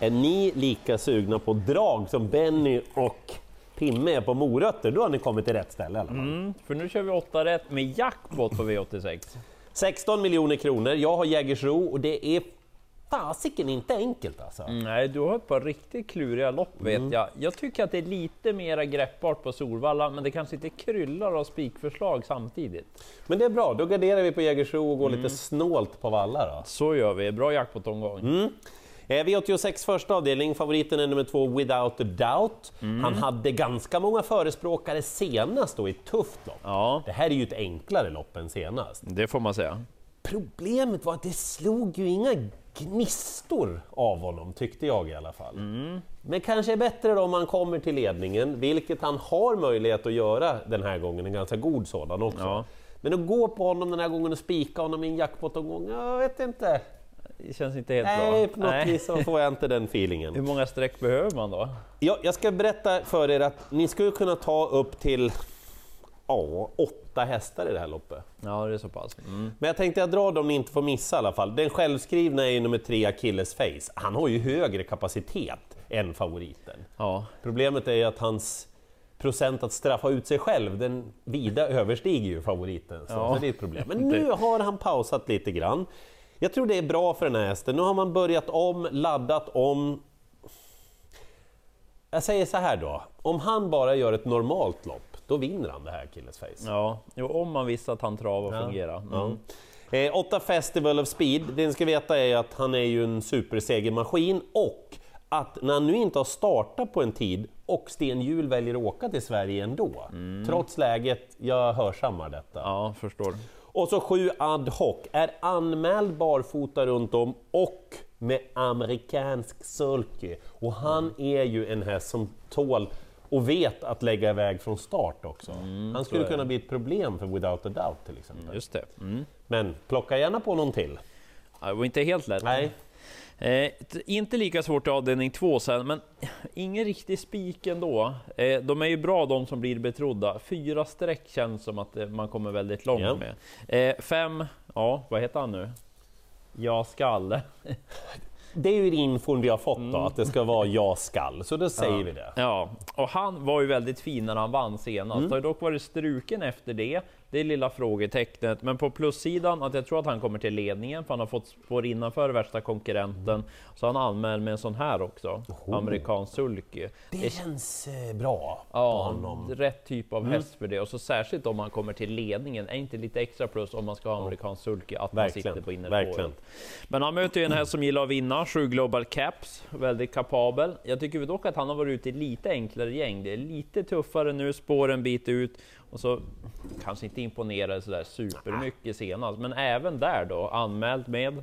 Är ni lika sugna på drag som Benny och Pimme är på morötter, då har ni kommit till rätt ställe i alla fall. Mm, för nu kör vi 8 rätt med jackpot på V86. 16 miljoner kronor, jag har Jägersro och det är fasiken inte enkelt alltså. Mm, nej, du har ett par riktigt kluriga lopp vet Mm. jag. Jag tycker att det är lite mera greppbart på Solvalla, men det kanske inte kryllar av spikförslag samtidigt. Men det är bra, då garderar vi på Jägersro och går lite snålt på valla då. Så gör vi, bra jackpot-omgång. Mm. Eh, V86 första avdelning, favoriten är nummer två Without a Doubt. Han hade ganska många förespråkare senast då i ett tufft lopp. Ja, Det här är ju ett enklare lopp än senast. det får man säga. Problemet var att det slog ju inga gnistor av honom, tyckte jag i alla fall. Men kanske är bättre då om han kommer till ledningen, vilket han har möjlighet att göra den här gången, en ganska god sådan också. Ja. Men att gå på honom den här gången och spika honom i en jackpot-omgång, jag vet inte. Det känns inte helt Nej, bra. på något vis så får jag inte den feelingen. Hur många streck behöver man då? Ja, jag ska berätta för er att ni skulle kunna ta upp till ja, åtta hästar i det här loppet. Ja, det är så pass. Mm. Men jag tänkte jag drar dem ni inte får missa i alla fall. Den självskrivna är ju nummer tre, Achilles Face. Han har ju högre kapacitet än favoriten. Ja, Problemet är ju att hans procent att straffa ut sig själv, den vida överstiger ju favoriten. Så, Ja. så det är ett problem. Men nu har han pausat lite grann. Jag tror det är bra för den här hästen. Nu har man börjat om, laddat om. Jag säger så här då, om han bara gör ett normalt lopp, då vinner han det här Achilles Face. ja. Jo, om man visste att han travar och Ja. fungerar. Mm. Ja. Eh, åtta Festival of Speed, det ni ska veta är att han är ju en supersegermaskin och att när han nu inte har startat på en tid och Sten Hjul väljer att åka till Sverige ändå, trots läget, jag hörsammar detta. Ja, förstår. Och så sju Ad Hoc, är anmäld barfota runt om och med amerikansk sulky. Och han är ju en häst som tål och vet att lägga iväg från start också. han skulle kunna bli ett problem för Without a Doubt till exempel. Just det. Mm. Men plocka gärna på någon till. Det var inte helt lätt. Nej. Eh, inte lika svårt i avdelning två sen, men ingen riktig spik ändå. Eh, de är ju bra de som blir betrodda. Fyra streck känns som att eh, man kommer väldigt långt Ja. med. Eh, fem, ja vad heter han nu? Jag skall. Det är ju infon vi har fått då, att det ska vara jag skall, så då säger vi det. Ja, och han var ju väldigt fin när han vann senast. Mm. Har dock varit struken efter det. Det är lilla frågetecknet. Men på plussidan att jag tror att han kommer till ledningen för han har fått spår innanför värsta konkurrenten. Så han anmäld med en sån här också. Amerikansk sulky. Det känns eh, bra Ja, honom. rätt typ av Mm. häst för det. Och så särskilt om man kommer till ledningen. Är inte lite extra plus om man ska ha amerikansk sulky att man Verkligen, sitter på innerspåret. Men han möter ju en häst som gillar att vinna, 7 Global Caps, väldigt kapabel. Jag tycker dock att han har varit ute i lite enklare gäng. Det är lite tuffare nu, spåren bit ut och så kanske inte imponerade sådär supermycket senast, men även där då anmält med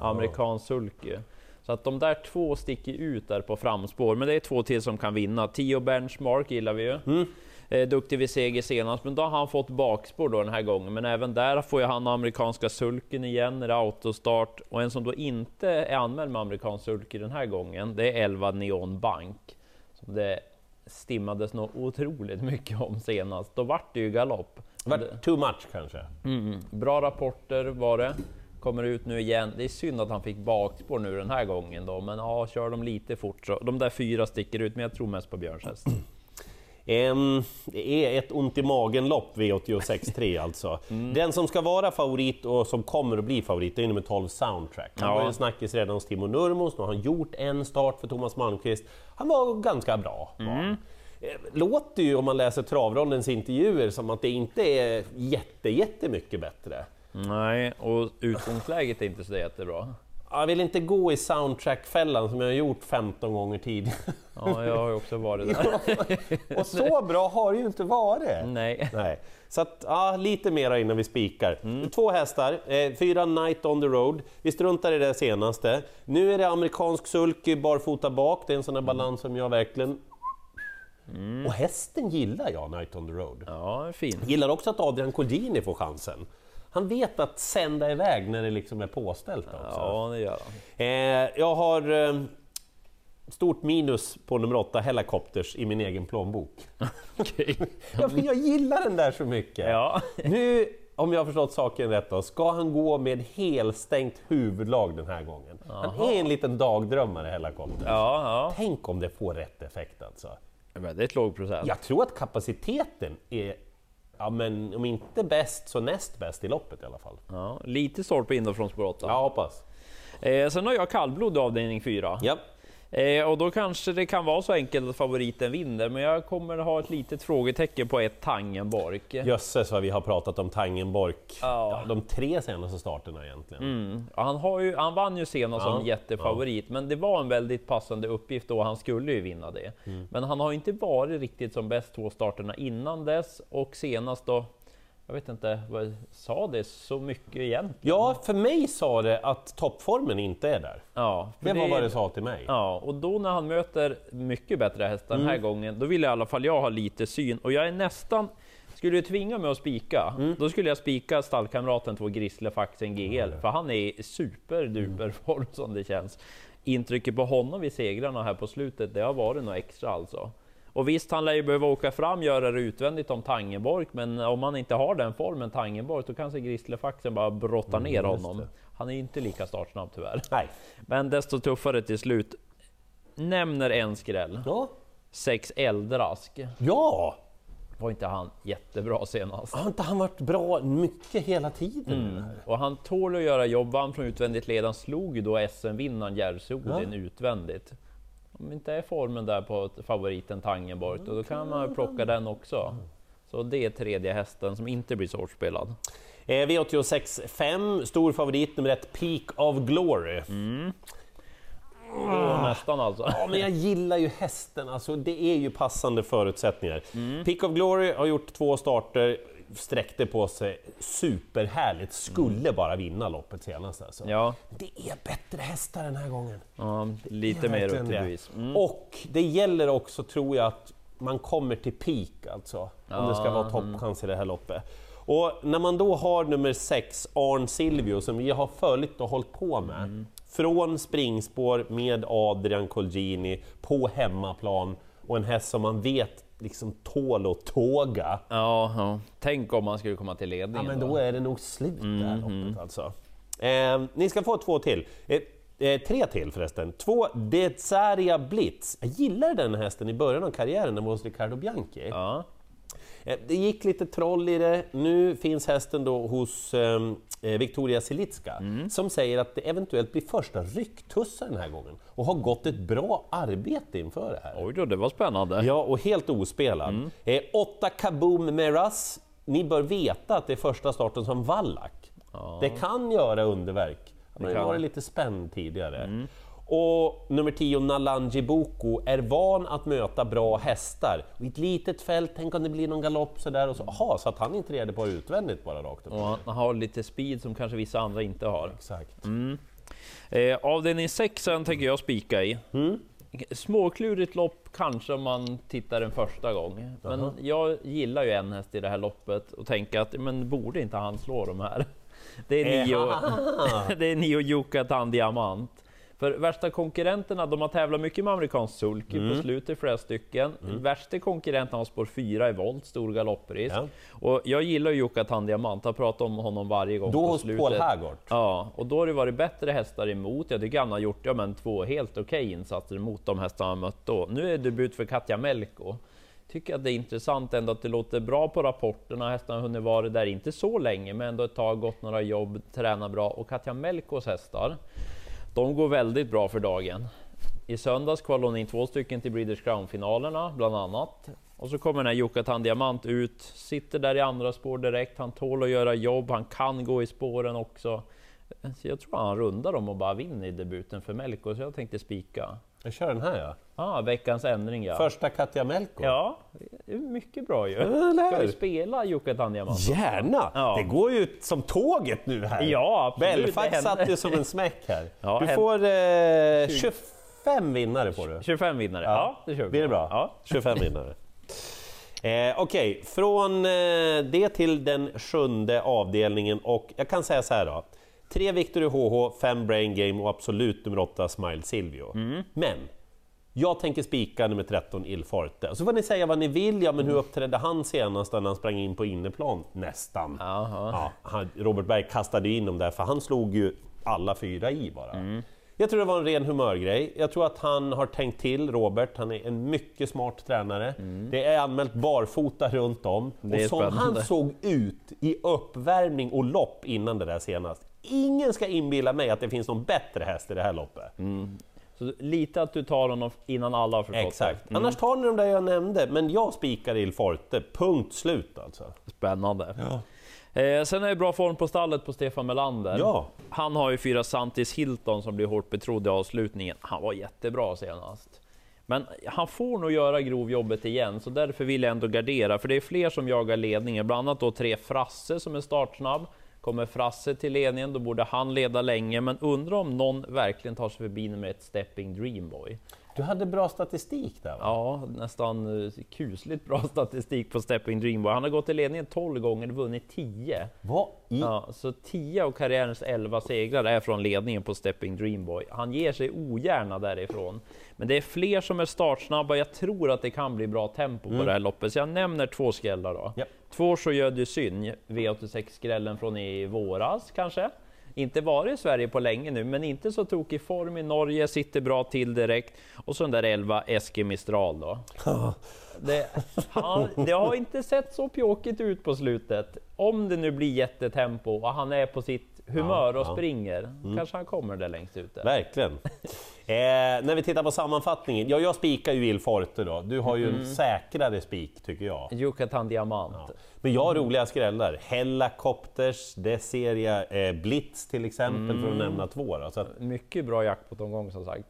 amerikansk sulky. Så att de där två sticker ut där på framspår, men det är två till som kan vinna. Tio Benchmark gillar vi ju. Mm. Eh, duktig vid seger senast, men då har han fått bakspår då den här gången. Men även där får ju han amerikanska sulken igen när det är autostart. Och en som då inte är anmäld med amerikansk sulky den här gången, det är 11 Neon Bank. Som det stimmades nog otroligt mycket om senast. Då vart det ju galopp. Det var too much kanske. Mm, bra rapporter var det. Kommer ut nu igen. Det är synd att han fick bakspår nu den här gången då, men ja, kör de lite fort så. De där fyra sticker ut, men jag tror mest på Björns häst. Det är ett ont i magen-lopp V86.3 alltså. Mm. Den som ska vara favorit och som kommer att bli favorit det är nummer 12 Soundtrack. Han Ja. var ju en snackis redan hos Timo Nurmos, nu har han gjort en start för Thomas Malmqvist. Han var ganska bra. Mm. Eh, Låter ju om man läser travrondens intervjuer som att det inte är jätte, jättemycket bättre. Nej, och utgångsläget är inte så jättebra. Jag vill inte gå i soundtrack-fällan som jag har gjort 15 gånger tidigare. Ja, jag har ju också varit där. och så bra har det ju inte varit. Nej. Nej. Så att, ja, lite mera innan vi spikar. Två hästar, eh, fyra Night on the Road. Vi struntar i det senaste. Nu är det amerikansk sulky barfota bak, det är en sån där balans som jag verkligen... Och hästen gillar jag, Night on the Road. Ja, fin. Gillar också att Adrian Colgjini får chansen. Han vet att sända iväg när det liksom är påställt också. Ja, det gör han. Eh, jag har eh, stort minus på nummer 8, Helicopters, i min egen plånbok. Ja, för jag gillar den där så mycket. Ja. Nu om jag har förstått saken rätt då, ska han gå med helstängt huvudlag den här gången? Han är en liten dagdrömmare hela Collins. Ja, ja. Tänk om det får rätt effekt alltså. Väldigt låg procent. Jag tror att kapaciteten är, ja men om inte bäst så näst bäst i loppet i alla fall. Ja, lite in då från spår 8. Jag hoppas. Eh, sen har jag kallblod i avdelning 4. Ja. Eh, och då kanske det kan vara så enkelt att favoriten vinner, men jag kommer ha ett litet frågetecken på ett Tangenborg. Jösses vad vi har pratat om Tangenborg. Ja. Ja, de tre senaste starterna egentligen. Mm. Ja, Han, har ju, han vann ju senast Ja, som jättefavorit, men det var en väldigt passande uppgift då, han skulle ju vinna det. Mm. Men han har inte varit riktigt som bäst två starterna innan dess, och senast då, jag vet inte, vad sa det så mycket egentligen? Ja, för mig sa det att toppformen inte är där. Ja, för Det var vad det sa till mig. Ja, och då när han möter mycket bättre hästar den här Mm. gången, då vill i alla fall jag ha lite syn. Och jag är nästan, skulle du tvinga mig att spika, Mm. då skulle jag spika stallkamraten två Grisslefaxen GL, för han är i superduper Mm. form som det känns. Intrycket på honom vid segrarna här på slutet, det har varit något extra alltså. Och visst, han lär ju behöva åka fram, göra det utvändigt om Tangenborg, men om han inte har den formen Tangenborg, då kanske Grisslefaxen bara brottar ner Mm, just honom. Han är inte lika startsnabb tyvärr. Nej. Men desto tuffare till slut. Nämner en skräll. Ja. Sex Eldrask. ja! Var inte han jättebra senast? Har inte han varit bra mycket hela tiden? Mm. Och han tål att göra jobb. Vann från utvändigt led. Han slog ju då SM-vinnaren Järvsö-Odin utvändigt. Om inte är formen där på favoriten Tangenborg, då kan man plocka den också. Så det är tredje hästen som inte blir så hårt spelad. Eh, V86 5, stor favorit nummer ett, Peak of Glory. Och nästan alltså. Ja, men jag gillar ju hästen, alltså, det är ju passande förutsättningar. Mm. Peak of Glory har gjort två starter, sträckte på sig superhärligt, skulle bara vinna loppet senast. Alltså. Mm. Ja, Det är bättre hästar den här gången. ja lite mer upp till det. bevis. Mm. Och det gäller också, tror jag, att man kommer till peak alltså, om det ska vara toppchans i det här loppet. Och när man då har nummer 6, Arn Silvio, som vi har följt och hållit på med, från springspår med Adrian Colgjini på hemmaplan och en häst som man vet liksom tål att tåga, Ja, ja, tänk om man skulle komma till ledningen. ja, men då. då är det nog slut det här loppet alltså. Eh, ni ska få två till. Eh, Eh, tre till förresten. Två Dezaria Blitz. Jag gillade den hästen i början av karriären, den var hos Riccardo Bianchi. Ja. Eh, Det gick lite troll i det. Nu finns hästen då hos ehm, eh, Victoria Silitska som säger att det eventuellt blir första rycktussar den här gången och har gått ett bra arbete inför det här. Oj då, det var spännande. Ja, och helt ospelad. Eh, åtta Kaboom Meras. Ni bör veta att det är första starten som Wallach. Det kan göra underverk. Har ju kan. varit lite spänd tidigare. Och nummer 10, Nalanji Boko, är van att möta bra hästar. Och I ett litet fält, tänk om det blir någon galopp sådär och så, aha, så att han inte reder på utvändigt bara rakt upp. Och han har lite speed som kanske vissa andra inte har. Exakt. Eh, avdelning 6 sen tänker jag spika i. Mm. Småklurigt lopp kanske om man tittar en första gång. Men jag gillar ju en häst i det här loppet och tänker att men borde inte han slå de här? Det är nio, det är nio Yucatan Diamant. För värsta konkurrenterna, de har tävlat mycket med amerikansk sulky Mm. på slutet, flera stycken. Värsta konkurrenten har spår 4 i volt, stor galopprisk. Ja. Och jag gillar ju Yucatan Diamant, jag pratar om honom varje gång Då på hos slutet. Paul Hagort. Ja, och då har det varit bättre hästar emot. Jag tycker han har gjort ja, men, två helt okej insatser mot de hästarna han mött då. Nu är det debut för Katja Melko. Tycker att det är intressant ändå att det låter bra på rapporterna. Hästarna har hunnit vara där, inte så länge, men ändå ett tag, gått några jobb, tränar bra. Och Katja Melkos hästar, de går väldigt bra för dagen. I söndags kvalade hon in två stycken till Breeders Crown-finalerna, bland annat. Och så kommer den här Yucatan Diamant ut, sitter där i andra spår direkt. Han tål att göra jobb, han kan gå i spåren också. Så jag tror han rundar dem och bara vinner i debuten för Melko, så jag tänkte spika. Jag kör den här ja. Ah, veckans ändring ja. Första Katja Melko. Ja, det är mycket bra ju. Eller Ska vi spela Yucatan Diamant? Gärna! Ja. Det går ju som tåget nu här. Ja, absolut. Satt ju som en smäck här. Ja, du får eh, 25 vinnare får du. 25 vinnare, ja, det kör vi Blir det bra? Ja. 25 vinnare. Eh, Okej, från eh, det till den sjunde avdelningen och jag kan säga så här då. Tre Victory HH, fem Brain Game och absolut nummer åtta Smile Silvio. Mm. Men Jag tänker spika nummer 13, Il Forte. Så får ni säga vad ni vill, ja men hur uppträdde han senast när han sprang in på inneplan? Nästan. Ja, han, Robert Berg kastade in dem där, för han slog ju alla fyra i bara. Jag tror det var en ren humörgrej. Jag tror att han har tänkt till, Robert. Han är en mycket smart tränare. Det är anmält barfota runt om. Och som han spännande. såg ut i uppvärmning och lopp innan det där senast. Ingen ska inbilla mig att det finns någon bättre häst i det här loppet. Så lite att du tar honom innan alla har förstått Exakt. det. Annars tar ni de där jag nämnde, men jag spikar Il Forte. Punkt slut alltså. Spännande. Eh, sen är det bra form på stallet på Stefan Melander. Ja. Han har ju fyra Santis Hilton som blir hårt betrodd i avslutningen. Han var jättebra senast. Men han får nog göra grovjobbet igen, så därför vill jag ändå gardera. För det är fler som jagar ledningen, bland annat då tre Frasse som är startsnabb. Kommer Frasse till ledningen, då borde han leda länge. Men undrar om någon verkligen tar sig förbi nummer ett Stepping Dreamboy. Du hade bra statistik där va? Ja, nästan eh, kusligt bra statistik på Stepping Dreamboy. Han har gått i ledningen 12 gånger och vunnit 10. Vad i... Ja, så 10 av karriärens 11 segrar är från ledningen på Stepping Dreamboy. Han ger sig ogärna därifrån. Men det är fler som är startsnabba. Jag tror att det kan bli bra tempo på det här loppet, så jag nämner två skrällar då. Ja. Två Joyeux du Syn, V86-skrällen från i våras kanske. Inte varit i Sverige på länge nu, men inte så tokig form i Norge, sitter bra till direkt. Och så den där 11 Eske Mistral då. Det, han, det har inte sett så pjåkigt ut på slutet. Om det nu blir jättetempo och han är på sitt humör och springer, kanske han kommer där längst ute. Verkligen. Eh, när vi tittar på sammanfattningen, ja jag spikar ju Il Forte då. Du har ju en säkrare spik tycker jag. Yucatan Diamant. Men jag har roliga skrällar. Hellacopters, det ser jag. Eh, Blitz till exempel för att nämna två. Då. Så att, Mycket bra jackpot-omgång som sagt.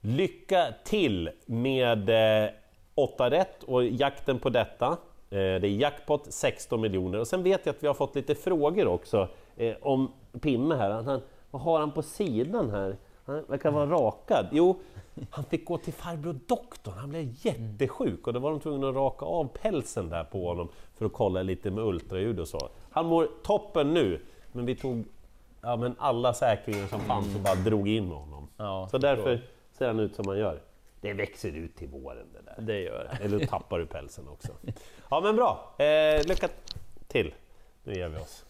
lycka till med eh, 8 rätt och jakten på detta. Eh, det är jackpot 16 miljoner. Och sen vet jag att vi har fått lite frågor också eh, om Pimme här. Han, vad har han på sidan här? Han verkar vara rakad. Jo, han fick gå till farbror doktorn. Han blev jättesjuk och då var de tvungna att raka av pälsen där på honom för att kolla lite med ultraljud och så. Han mår toppen nu, men vi tog ja, men alla säkringar som fanns och bara drog in honom. Ja, så därför ser han ut som han gör. Det växer ut till våren det där. Det gör det. Eller tappar du pälsen också. Ja men bra, eh, lycka till! Nu ger vi oss.